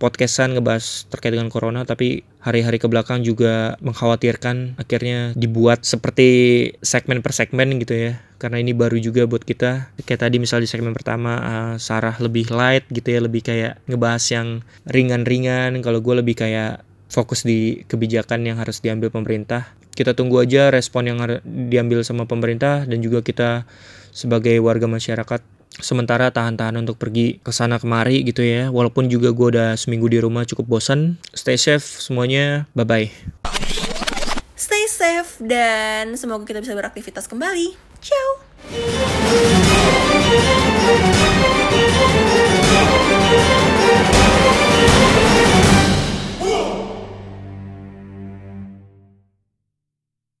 podcastan ngebahas terkait dengan corona tapi hari-hari ke belakang juga mengkhawatirkan akhirnya dibuat seperti segmen per segmen gitu ya. Karena ini baru juga buat kita. Kayak tadi misalnya di segmen pertama uh, Sarah lebih light gitu ya lebih kayak ngebahas yang ringan-ringan. Kalau gue lebih kayak fokus di kebijakan yang harus diambil pemerintah. Kita tunggu aja respon yang diambil sama pemerintah dan juga kita sebagai warga masyarakat sementara tahan-tahan untuk pergi ke sana kemari gitu ya. Walaupun juga gue udah seminggu di rumah cukup bosan. Stay safe semuanya. Bye-bye. Stay safe dan semoga kita bisa beraktivitas kembali. Ciao.